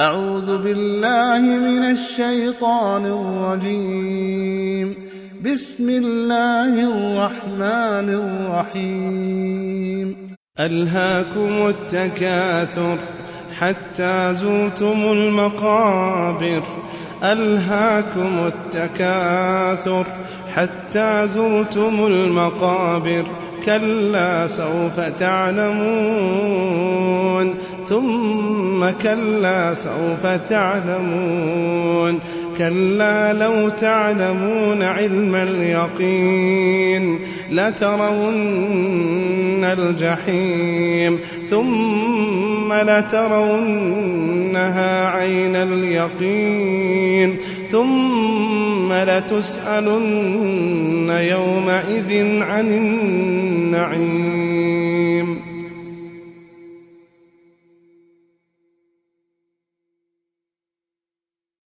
أعوذ بالله من الشيطان الرجيم. بسم الله الرحمن الرحيم. ألهاكم التكاثر حتى زرتم المقابر. ألهاكم التكاثر حتى زرتم المقابر. كلا سوف تعلمون. ثم كلا سوف تعلمون. كلا لو تعلمون علم اليقين لترون الجحيم ثم لترونها عين اليقين ثم لتسألن يومئذ عن النعيم.